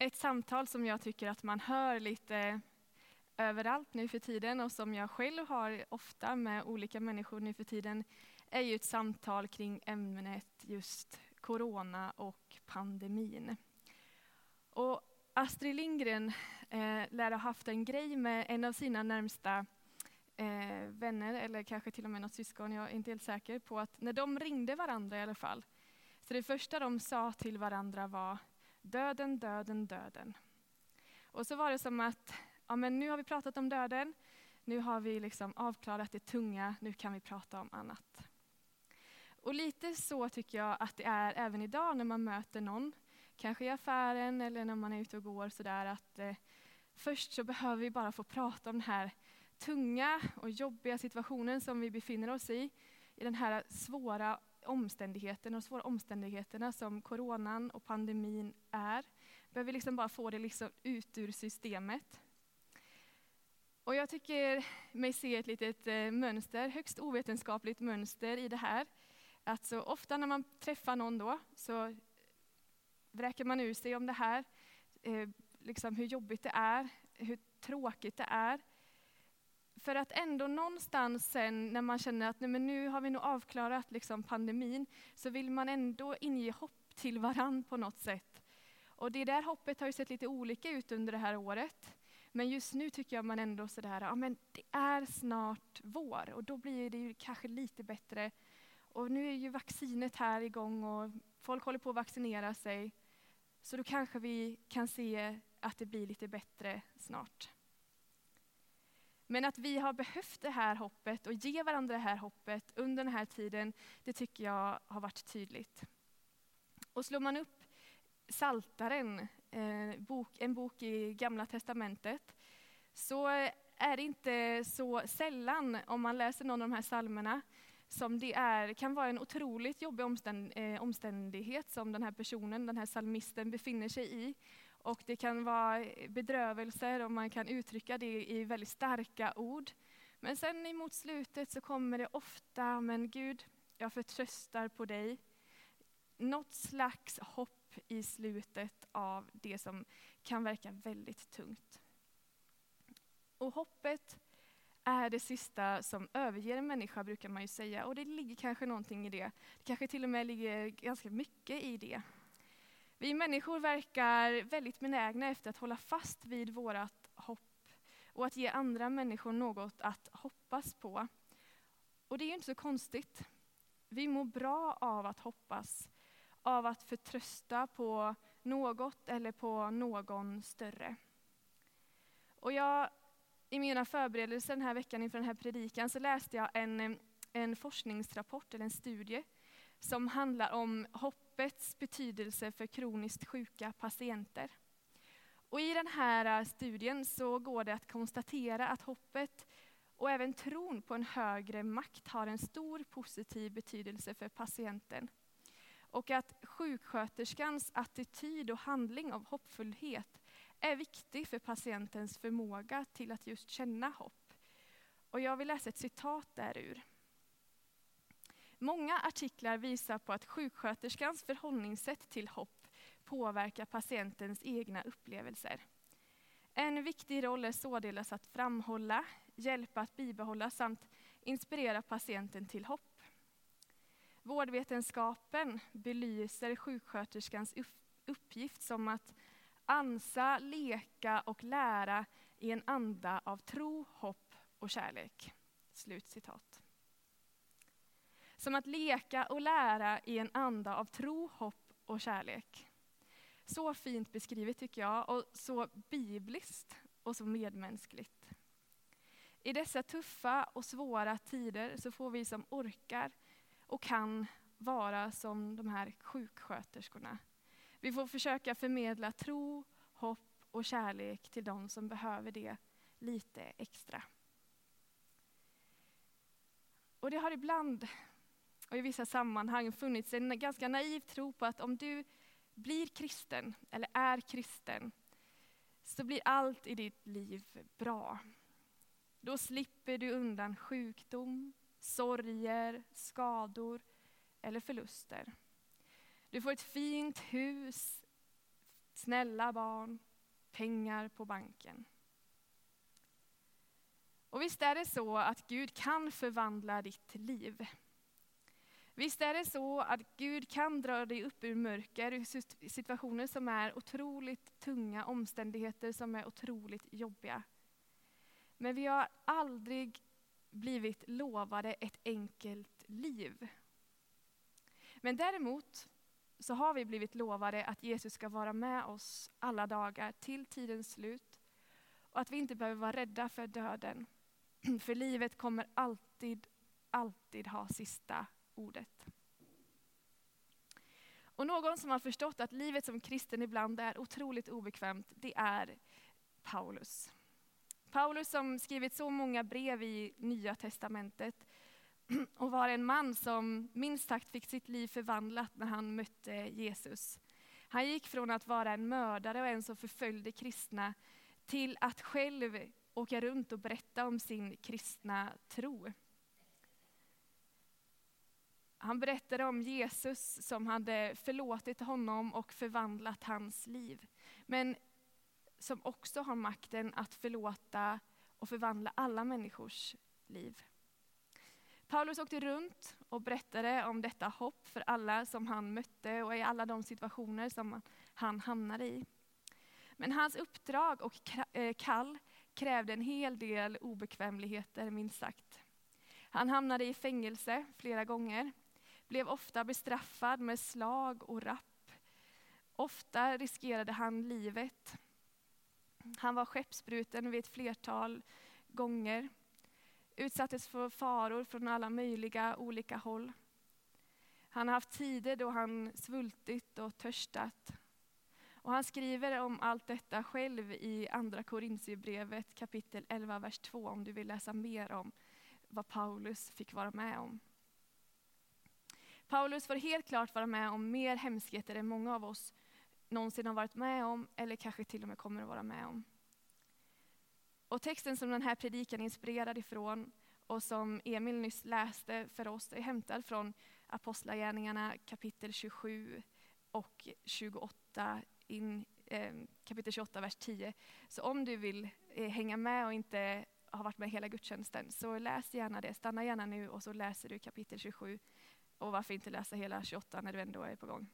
Ett samtal som jag tycker att man hör lite överallt nu för tiden och som jag själv har ofta med olika människor nu för tiden är ju ett samtal kring ämnet just corona och pandemin. Och Astrid Lindgren eh, lär ha haft en grej med en av sina närmsta eh, vänner, eller kanske till och med något syskon, jag är inte helt säker på att när de ringde varandra i alla fall, så det första de sa till varandra var döden, döden, döden. Och så var det som att, ja men nu har vi pratat om döden, nu har vi liksom avklarat det tunga, nu kan vi prata om annat. Och lite så tycker jag att det är även idag när man möter någon, kanske i affären eller när man är ute och går sådär, att eh, först så behöver vi bara få prata om den här tunga och jobbiga situationen som vi befinner oss i, i den här svåra omständigheterna och svåra omständigheterna som coronan och pandemin är. Behöver liksom bara få det liksom ut ur systemet. Och jag tycker mig se ett litet eh, mönster, högst ovetenskapligt mönster i det här. Att så ofta när man träffar någon då så vräker man ur sig om det här, eh, liksom hur jobbigt det är, hur tråkigt det är. För att ändå någonstans sen när man känner att nej, men nu har vi nog avklarat liksom pandemin, så vill man ändå inge hopp till varann på något sätt. Och det där hoppet har ju sett lite olika ut under det här året. Men just nu tycker jag man ändå sådär, ja men det är snart vår och då blir det ju kanske lite bättre. Och nu är ju vaccinet här igång och folk håller på att vaccinera sig. Så då kanske vi kan se att det blir lite bättre snart. Men att vi har behövt det här hoppet och ge varandra det här hoppet under den här tiden, det tycker jag har varit tydligt. Och slår man upp Saltaren, eh, en bok i Gamla Testamentet, så är det inte så sällan, om man läser någon av de här psalmerna, som det är, kan vara en otroligt jobbig eh, omständighet som den här personen, den här psalmisten befinner sig i. Och det kan vara bedrövelser och man kan uttrycka det i väldigt starka ord. Men sen emot slutet så kommer det ofta, men Gud, jag förtröstar på dig. Något slags hopp i slutet av det som kan verka väldigt tungt. Och hoppet är det sista som överger en människa, brukar man ju säga. Och det ligger kanske någonting i det. Det kanske till och med ligger ganska mycket i det. Vi människor verkar väldigt benägna efter att hålla fast vid vårt hopp och att ge andra människor något att hoppas på. Och det är ju inte så konstigt. Vi mår bra av att hoppas, av att förtrösta på något eller på någon större. Och jag, I mina förberedelser den här veckan inför den här predikan så läste jag en, en forskningsrapport, eller en studie, som handlar om hopp, hoppets betydelse för kroniskt sjuka patienter. Och I den här eh, studien så går det att konstatera att hoppet och även tron på en högre makt har en stor positiv betydelse för patienten. Och att sjuksköterskans attityd och handling av hoppfullhet är viktig för patientens förmåga till att just känna hopp. Och jag vill läsa ett citat därur. Många artiklar visar på att sjuksköterskans förhållningssätt till hopp påverkar patientens egna upplevelser. En viktig roll är således att framhålla, hjälpa att bibehålla samt inspirera patienten till hopp. Vårdvetenskapen belyser sjuksköterskans uppgift som att ansa, leka och lära i en anda av tro, hopp och kärlek. Slutcitat. Som att leka och lära i en anda av tro, hopp och kärlek. Så fint beskrivet tycker jag, och så bibliskt och så medmänskligt. I dessa tuffa och svåra tider så får vi som orkar och kan vara som de här sjuksköterskorna. Vi får försöka förmedla tro, hopp och kärlek till de som behöver det lite extra. Och det har ibland och i vissa sammanhang funnits en ganska naiv tro på att om du blir kristen, eller är kristen, så blir allt i ditt liv bra. Då slipper du undan sjukdom, sorger, skador eller förluster. Du får ett fint hus, snälla barn, pengar på banken. Och visst är det så att Gud kan förvandla ditt liv. Visst är det så att Gud kan dra dig upp ur mörker, ur situationer som är otroligt tunga, omständigheter som är otroligt jobbiga. Men vi har aldrig blivit lovade ett enkelt liv. Men däremot så har vi blivit lovade att Jesus ska vara med oss alla dagar till tidens slut. Och att vi inte behöver vara rädda för döden. För livet kommer alltid, alltid ha sista ordet. Och någon som har förstått att livet som kristen ibland är otroligt obekvämt, det är Paulus. Paulus som skrivit så många brev i Nya Testamentet och var en man som minst sagt fick sitt liv förvandlat när han mötte Jesus. Han gick från att vara en mördare och en som förföljde kristna till att själv åka runt och berätta om sin kristna tro. Han berättade om Jesus som hade förlåtit honom och förvandlat hans liv. Men som också har makten att förlåta och förvandla alla människors liv. Paulus åkte runt och berättade om detta hopp för alla som han mötte och i alla de situationer som han hamnade i. Men hans uppdrag och eh, kall krävde en hel del obekvämligheter, minst sagt. Han hamnade i fängelse flera gånger, blev ofta bestraffad med slag och rapp. Ofta riskerade han livet. Han var skeppsbruten vid ett flertal gånger utsattes för faror från alla möjliga olika håll. Han har haft tider då han svultit och törstat. Och han skriver om allt detta själv i Andra Korintierbrevet kapitel 11, vers 2 om du vill läsa mer om vad Paulus fick vara med om. Paulus får helt klart vara med om mer hemskheter än många av oss någonsin har varit med om eller kanske till och med kommer att vara med om. Och texten som den här predikan är inspirerad ifrån och som Emil nyss läste för oss är hämtad från Apostlagärningarna kapitel 27 och 28, in, eh, kapitel 28, vers 10. Så om du vill eh, hänga med och inte har varit med hela gudstjänsten, så läs gärna det. Stanna gärna nu och så läser du kapitel 27. Och varför inte läsa hela 28 när du ändå är på gång.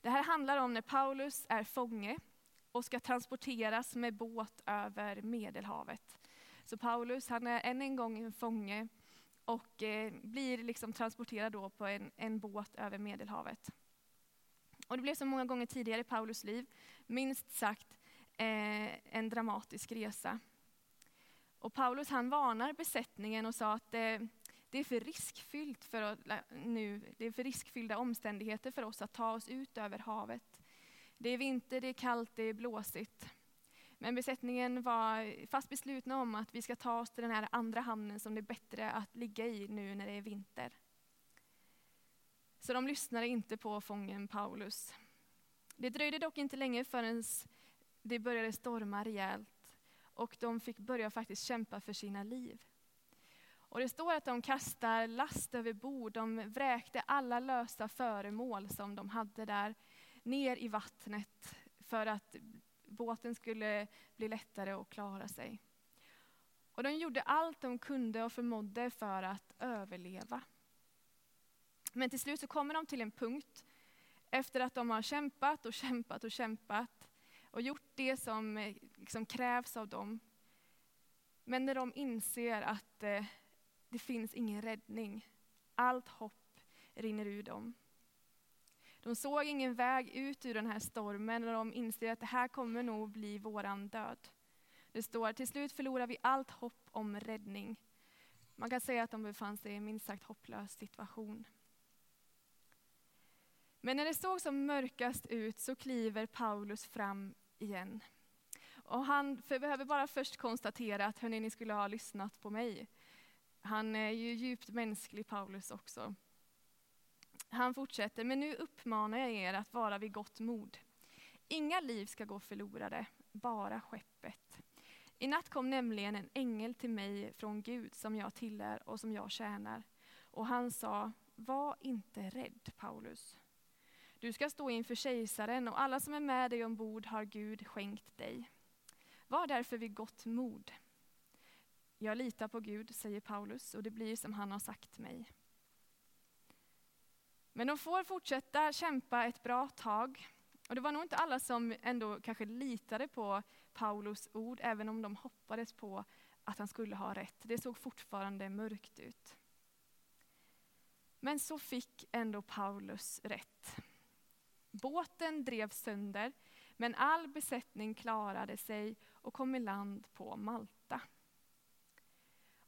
Det här handlar om när Paulus är fånge och ska transporteras med båt över Medelhavet. Så Paulus han är än en gång en fånge och eh, blir liksom transporterad då på en, en båt över Medelhavet. Och det blev så många gånger tidigare i Paulus liv, minst sagt eh, en dramatisk resa. Och Paulus han varnar besättningen och sa att eh, det är för riskfyllt för att, nu, det är för riskfyllda omständigheter för oss att ta oss ut över havet. Det är vinter, det är kallt, det är blåsigt. Men besättningen var fast beslutna om att vi ska ta oss till den här andra hamnen som det är bättre att ligga i nu när det är vinter. Så de lyssnade inte på fången Paulus. Det dröjde dock inte länge förrän det började storma rejält och de fick börja faktiskt kämpa för sina liv. Och det står att de kastar last över bord, de vräkte alla lösa föremål som de hade där ner i vattnet för att båten skulle bli lättare att klara sig. Och de gjorde allt de kunde och förmådde för att överleva. Men till slut så kommer de till en punkt efter att de har kämpat och kämpat och kämpat och gjort det som eh, liksom krävs av dem. Men när de inser att eh, det finns ingen räddning, allt hopp rinner ur dem. De såg ingen väg ut ur den här stormen och de inser att det här kommer nog bli våran död. Det står till slut förlorar vi allt hopp om räddning. Man kan säga att de befann sig i en minst sagt hopplös situation. Men när det såg som mörkast ut så kliver Paulus fram igen. Och han behöver bara först konstatera att hörni, ni skulle ha lyssnat på mig. Han är ju djupt mänsklig, Paulus också. Han fortsätter, men nu uppmanar jag er att vara vid gott mod. Inga liv ska gå förlorade, bara skeppet. I natt kom nämligen en ängel till mig från Gud som jag tillhör och som jag tjänar. Och han sa, var inte rädd Paulus. Du ska stå inför kejsaren och alla som är med dig ombord har Gud skänkt dig. Var därför vid gott mod. Jag litar på Gud, säger Paulus, och det blir som han har sagt mig. Men de får fortsätta kämpa ett bra tag. Och det var nog inte alla som ändå kanske litade på Paulus ord, även om de hoppades på att han skulle ha rätt. Det såg fortfarande mörkt ut. Men så fick ändå Paulus rätt. Båten drevs sönder, men all besättning klarade sig och kom i land på Malta.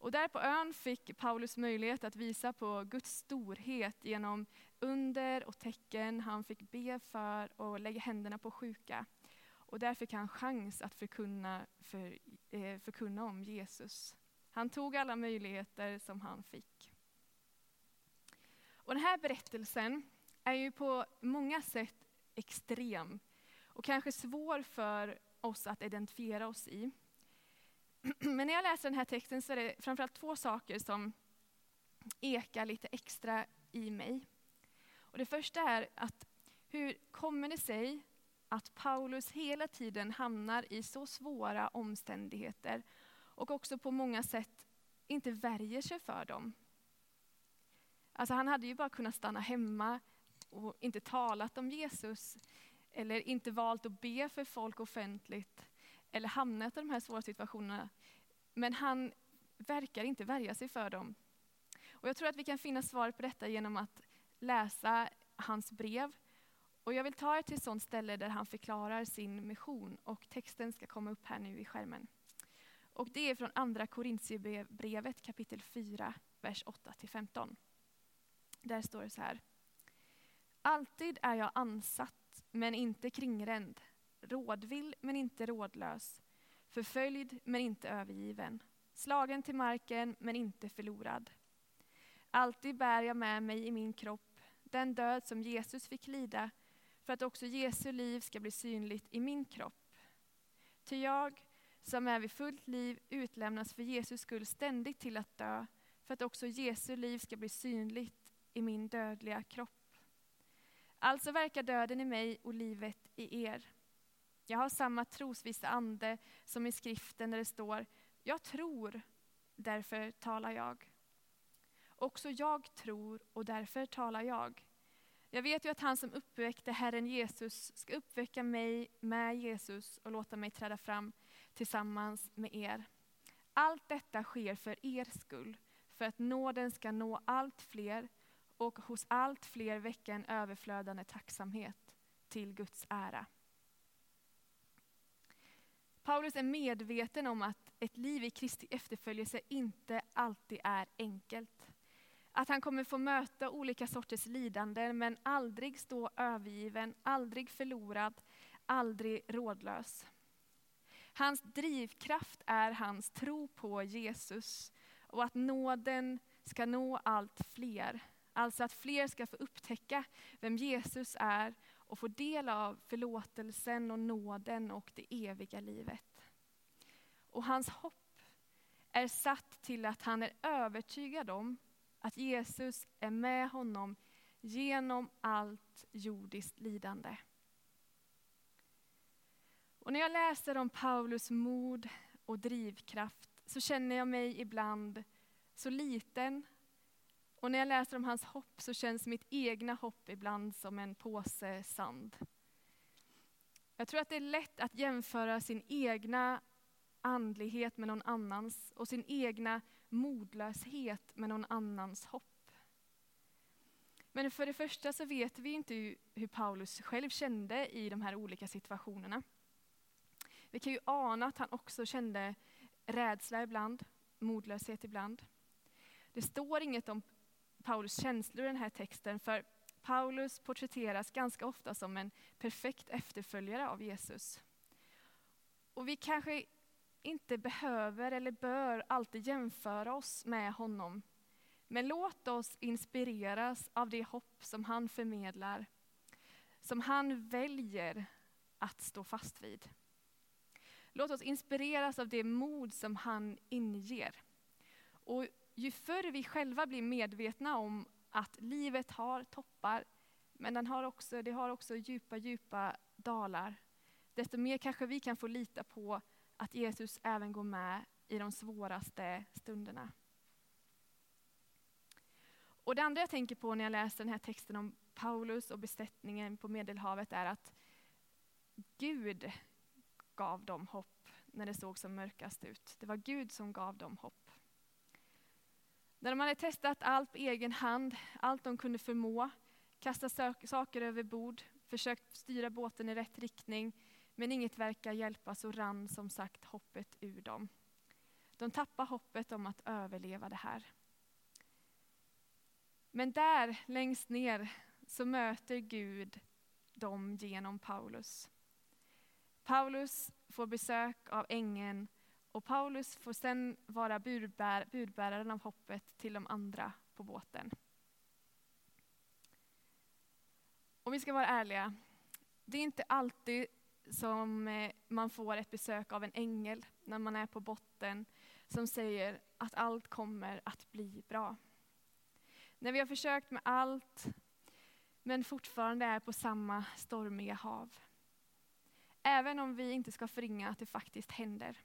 Och där på ön fick Paulus möjlighet att visa på Guds storhet genom under och tecken. Han fick be för och lägga händerna på sjuka. Och där fick han chans att förkunna, för, eh, förkunna om Jesus. Han tog alla möjligheter som han fick. Och den här berättelsen är ju på många sätt extrem och kanske svår för oss att identifiera oss i. Men när jag läser den här texten så är det framförallt två saker som ekar lite extra i mig. Och det första är att hur kommer det sig att Paulus hela tiden hamnar i så svåra omständigheter och också på många sätt inte värjer sig för dem? Alltså han hade ju bara kunnat stanna hemma och inte talat om Jesus eller inte valt att be för folk offentligt eller hamnat i de här svåra situationerna. Men han verkar inte värja sig för dem. Och jag tror att vi kan finna svar på detta genom att läsa hans brev. Och jag vill ta er till ett sådant ställe där han förklarar sin mission. Och texten ska komma upp här nu i skärmen. Och det är från andra Korintierbrevet kapitel 4, vers 8-15. Där står det så här. Alltid är jag ansatt, men inte kringränd rådvill men inte rådlös, förföljd men inte övergiven, slagen till marken men inte förlorad. Alltid bär jag med mig i min kropp den död som Jesus fick lida för att också Jesu liv ska bli synligt i min kropp. Ty jag, som är vid fullt liv, utlämnas för Jesus skull ständigt till att dö för att också Jesu liv ska bli synligt i min dödliga kropp. Alltså verkar döden i mig och livet i er. Jag har samma trosvissa ande som i skriften där det står, jag tror, därför talar jag. Också jag tror och därför talar jag. Jag vet ju att han som uppväckte Herren Jesus ska uppväcka mig med Jesus och låta mig träda fram tillsammans med er. Allt detta sker för er skull, för att nåden ska nå allt fler och hos allt fler väcka en överflödande tacksamhet till Guds ära. Paulus är medveten om att ett liv i Kristi efterföljelse inte alltid är enkelt. Att han kommer få möta olika sorters lidanden men aldrig stå övergiven, aldrig förlorad, aldrig rådlös. Hans drivkraft är hans tro på Jesus och att nåden ska nå allt fler. Alltså att fler ska få upptäcka vem Jesus är och få del av förlåtelsen och nåden och det eviga livet. Och hans hopp är satt till att han är övertygad om att Jesus är med honom genom allt jordiskt lidande. Och när jag läser om Paulus mod och drivkraft så känner jag mig ibland så liten och när jag läser om hans hopp så känns mitt egna hopp ibland som en påse sand. Jag tror att det är lätt att jämföra sin egna andlighet med någon annans och sin egna modlöshet med någon annans hopp. Men för det första så vet vi inte hur Paulus själv kände i de här olika situationerna. Vi kan ju ana att han också kände rädsla ibland, modlöshet ibland. Det står inget om Paulus känslor i den här texten, för Paulus porträtteras ganska ofta som en perfekt efterföljare av Jesus. Och vi kanske inte behöver eller bör alltid jämföra oss med honom. Men låt oss inspireras av det hopp som han förmedlar, som han väljer att stå fast vid. Låt oss inspireras av det mod som han inger. Och ju förr vi själva blir medvetna om att livet har toppar, Men den har också, det har också djupa, djupa dalar. Desto mer kanske vi kan få lita på att Jesus även går med i de svåraste stunderna. Och det andra jag tänker på när jag läser den här texten om Paulus och besättningen på Medelhavet är att Gud gav dem hopp när det såg som mörkast ut. Det var Gud som gav dem hopp. När de hade testat allt på egen hand, allt de kunde förmå, kastat saker över bord, försökt styra båten i rätt riktning, men inget verkar hjälpa så rann som sagt hoppet ur dem. De tappar hoppet om att överleva det här. Men där längst ner så möter Gud dem genom Paulus. Paulus får besök av ängeln och Paulus får sen vara budbär, budbäraren av hoppet till de andra på båten. Om vi ska vara ärliga, det är inte alltid som eh, man får ett besök av en ängel när man är på botten som säger att allt kommer att bli bra. När vi har försökt med allt men fortfarande är på samma stormiga hav. Även om vi inte ska förringa att det faktiskt händer.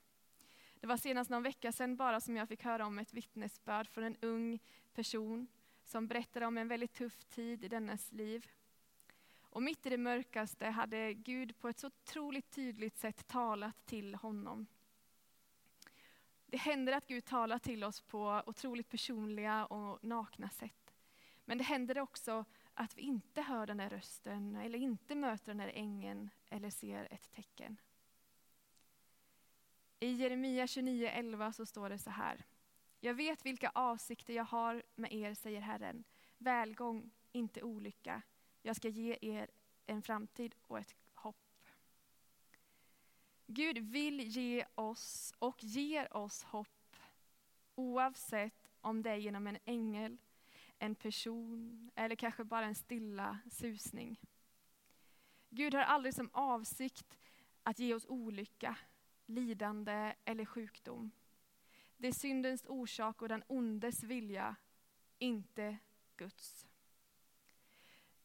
Det var senast någon vecka sedan bara som jag fick höra om ett vittnesbörd från en ung person som berättade om en väldigt tuff tid i dennes liv. Och mitt i det mörkaste hade Gud på ett så otroligt tydligt sätt talat till honom. Det händer att Gud talar till oss på otroligt personliga och nakna sätt. Men det händer också att vi inte hör den där rösten eller inte möter den där ängeln eller ser ett tecken. I Jeremia 29.11 så står det så här. Jag vet vilka avsikter jag har med er, säger Herren. Välgång, inte olycka. Jag ska ge er en framtid och ett hopp. Gud vill ge oss och ger oss hopp oavsett om det är genom en ängel, en person eller kanske bara en stilla susning. Gud har aldrig som avsikt att ge oss olycka, lidande eller sjukdom. Det är syndens orsak och den ondes vilja, inte Guds.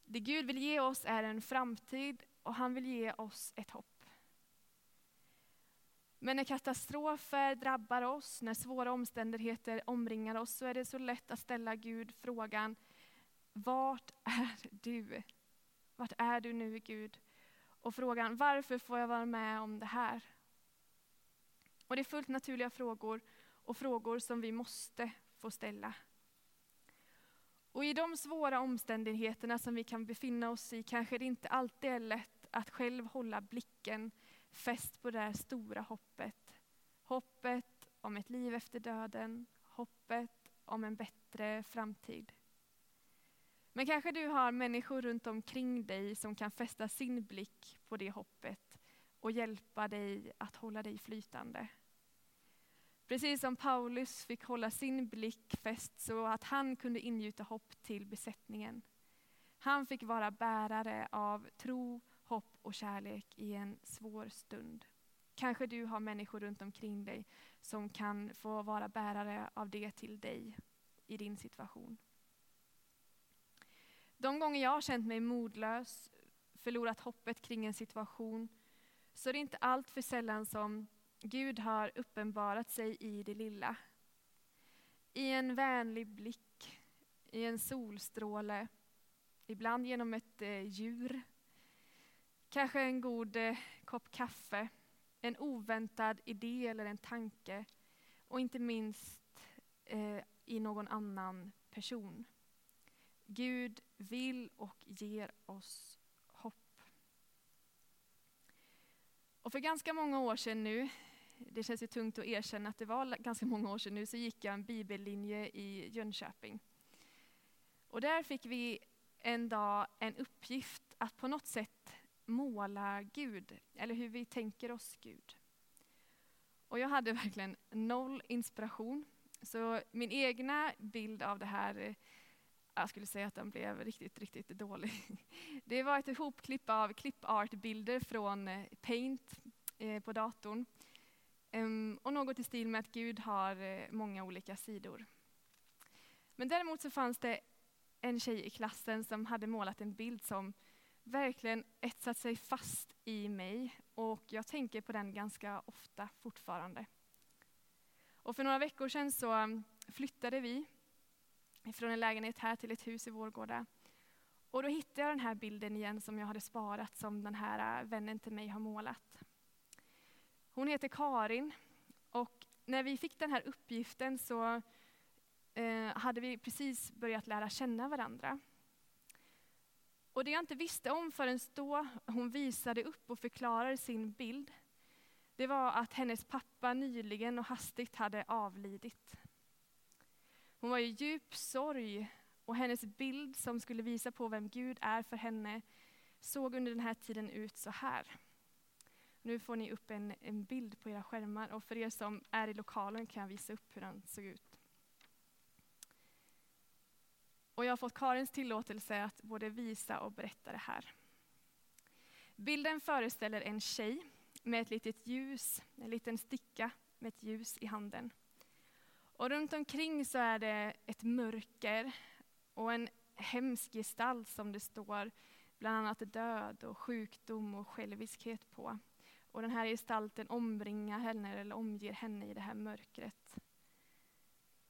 Det Gud vill ge oss är en framtid och han vill ge oss ett hopp. Men när katastrofer drabbar oss, när svåra omständigheter omringar oss, så är det så lätt att ställa Gud frågan, vart är du? Vart är du nu Gud? Och frågan, varför får jag vara med om det här? Och det är fullt naturliga frågor och frågor som vi måste få ställa. Och i de svåra omständigheterna som vi kan befinna oss i kanske det inte alltid är lätt att själv hålla blicken fäst på det här stora hoppet. Hoppet om ett liv efter döden, hoppet om en bättre framtid. Men kanske du har människor runt omkring dig som kan fästa sin blick på det hoppet och hjälpa dig att hålla dig flytande. Precis som Paulus fick hålla sin blick fäst så att han kunde ingjuta hopp till besättningen. Han fick vara bärare av tro, hopp och kärlek i en svår stund. Kanske du har människor runt omkring dig som kan få vara bärare av det till dig i din situation. De gånger jag har känt mig modlös, förlorat hoppet kring en situation, så är det inte allt för sällan som Gud har uppenbarat sig i det lilla. I en vänlig blick, i en solstråle, ibland genom ett eh, djur. Kanske en god eh, kopp kaffe, en oväntad idé eller en tanke. Och inte minst eh, i någon annan person. Gud vill och ger oss hopp. Och för ganska många år sedan nu, det känns ju tungt att erkänna att det var ganska många år sedan nu, så gick jag en bibellinje i Jönköping. Och där fick vi en dag en uppgift att på något sätt måla Gud, eller hur vi tänker oss Gud. Och jag hade verkligen noll inspiration. Så min egna bild av det här jag skulle säga att den blev riktigt, riktigt dålig. Det var ett ihopklipp av clipart-bilder från eh, Paint eh, på datorn. Ehm, och något i stil med att Gud har eh, många olika sidor. Men däremot så fanns det en tjej i klassen som hade målat en bild som verkligen etsat sig fast i mig och jag tänker på den ganska ofta fortfarande. Och för några veckor sedan så mm, flyttade vi från en lägenhet här till ett hus i Vårgårda. Och då hittade jag den här bilden igen som jag hade sparat som den här äh, vännen till mig har målat. Hon heter Karin och när vi fick den här uppgiften så eh, hade vi precis börjat lära känna varandra. Och det jag inte visste om förrän då hon visade upp och förklarade sin bild, det var att hennes pappa nyligen och hastigt hade avlidit. Hon var i djup sorg och hennes bild som skulle visa på vem Gud är för henne såg under den här tiden ut så här. Nu får ni upp en, en bild på era skärmar och för er som är i lokalen kan jag visa upp hur den såg ut. Och jag har fått Karins tillåtelse att både visa och berätta det här. Bilden föreställer en tjej med ett litet ljus, en liten sticka med ett ljus i handen. Och runt omkring så är det ett mörker och en hemsk gestalt som det står bland annat död och sjukdom och själviskhet på. Och den här gestalten omringar henne eller omger henne i det här mörkret.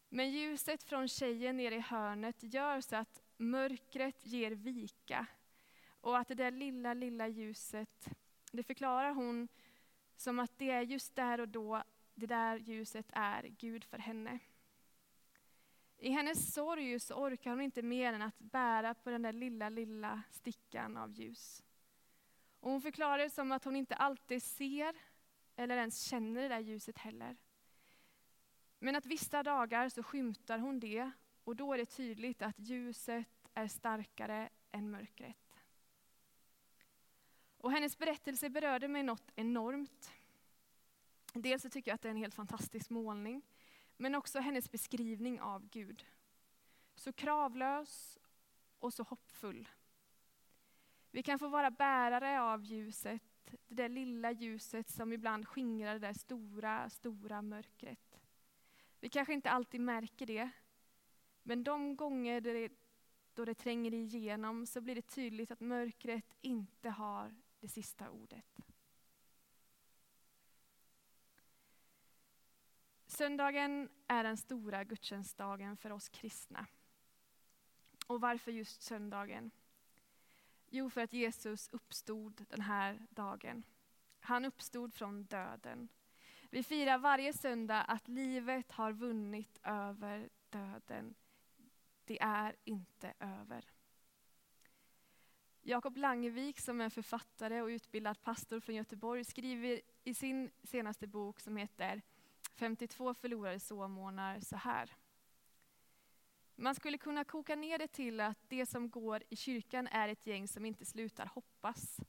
Men ljuset från tjejen nere i hörnet gör så att mörkret ger vika. Och att det där lilla, lilla ljuset, det förklarar hon som att det är just där och då det där ljuset är Gud för henne. I hennes sorg så orkar hon inte mer än att bära på den där lilla, lilla stickan av ljus. Och hon förklarar det som att hon inte alltid ser eller ens känner det där ljuset heller. Men att vissa dagar så skymtar hon det och då är det tydligt att ljuset är starkare än mörkret. Och hennes berättelse berörde mig något enormt. Dels så tycker jag att det är en helt fantastisk målning, men också hennes beskrivning av Gud. Så kravlös och så hoppfull. Vi kan få vara bärare av ljuset, det där lilla ljuset som ibland skingrar det där stora, stora mörkret. Vi kanske inte alltid märker det, men de gånger då det, då det tränger igenom så blir det tydligt att mörkret inte har det sista ordet. Söndagen är den stora gudstjänstdagen för oss kristna. Och varför just söndagen? Jo, för att Jesus uppstod den här dagen. Han uppstod från döden. Vi firar varje söndag att livet har vunnit över döden. Det är inte över. Jakob Langevik som är författare och utbildad pastor från Göteborg skriver i sin senaste bok som heter 52 förlorade sovmorgnar så här. Man skulle kunna koka ner det till att det som går i kyrkan är ett gäng som inte slutar hoppas.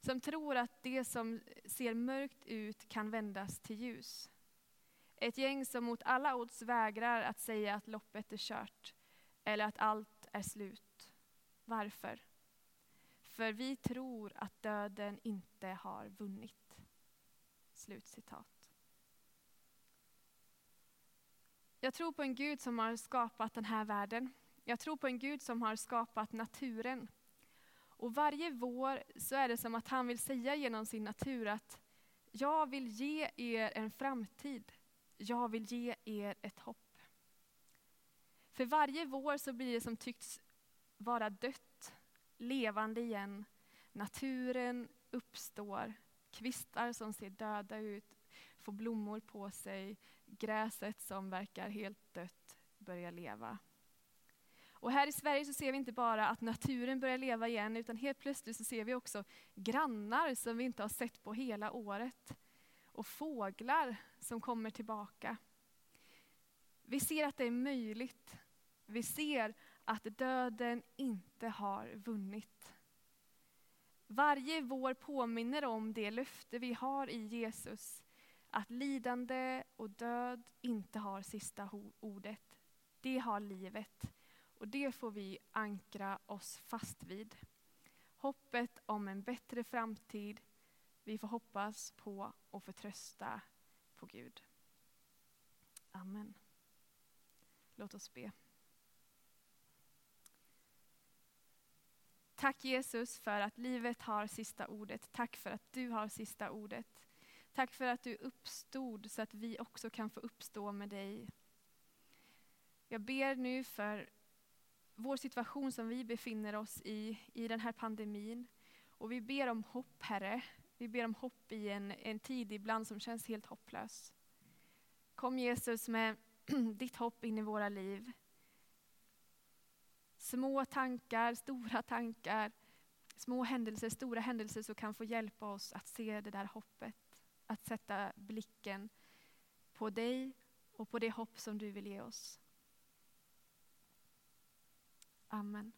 Som tror att det som ser mörkt ut kan vändas till ljus. Ett gäng som mot alla odds vägrar att säga att loppet är kört eller att allt är slut. Varför? För vi tror att döden inte har vunnit. Slutcitat. Jag tror på en Gud som har skapat den här världen. Jag tror på en Gud som har skapat naturen. Och varje vår så är det som att han vill säga genom sin natur att jag vill ge er en framtid. Jag vill ge er ett hopp. För varje vår så blir det som tycks vara dött, levande igen. Naturen uppstår, kvistar som ser döda ut får blommor på sig, gräset som verkar helt dött börjar leva. Och här i Sverige så ser vi inte bara att naturen börjar leva igen, utan helt plötsligt så ser vi också grannar som vi inte har sett på hela året. Och fåglar som kommer tillbaka. Vi ser att det är möjligt. Vi ser att döden inte har vunnit. Varje vår påminner om det löfte vi har i Jesus, att lidande och död inte har sista ordet. Det har livet och det får vi ankra oss fast vid. Hoppet om en bättre framtid. Vi får hoppas på och förtrösta på Gud. Amen. Låt oss be. Tack Jesus för att livet har sista ordet. Tack för att du har sista ordet. Tack för att du uppstod så att vi också kan få uppstå med dig. Jag ber nu för vår situation som vi befinner oss i, i den här pandemin. Och vi ber om hopp, Herre. Vi ber om hopp i en, en tid ibland som känns helt hopplös. Kom Jesus med ditt hopp in i våra liv. Små tankar, stora tankar, små händelser, stora händelser som kan få hjälpa oss att se det där hoppet. Att sätta blicken på dig och på det hopp som du vill ge oss. Amen.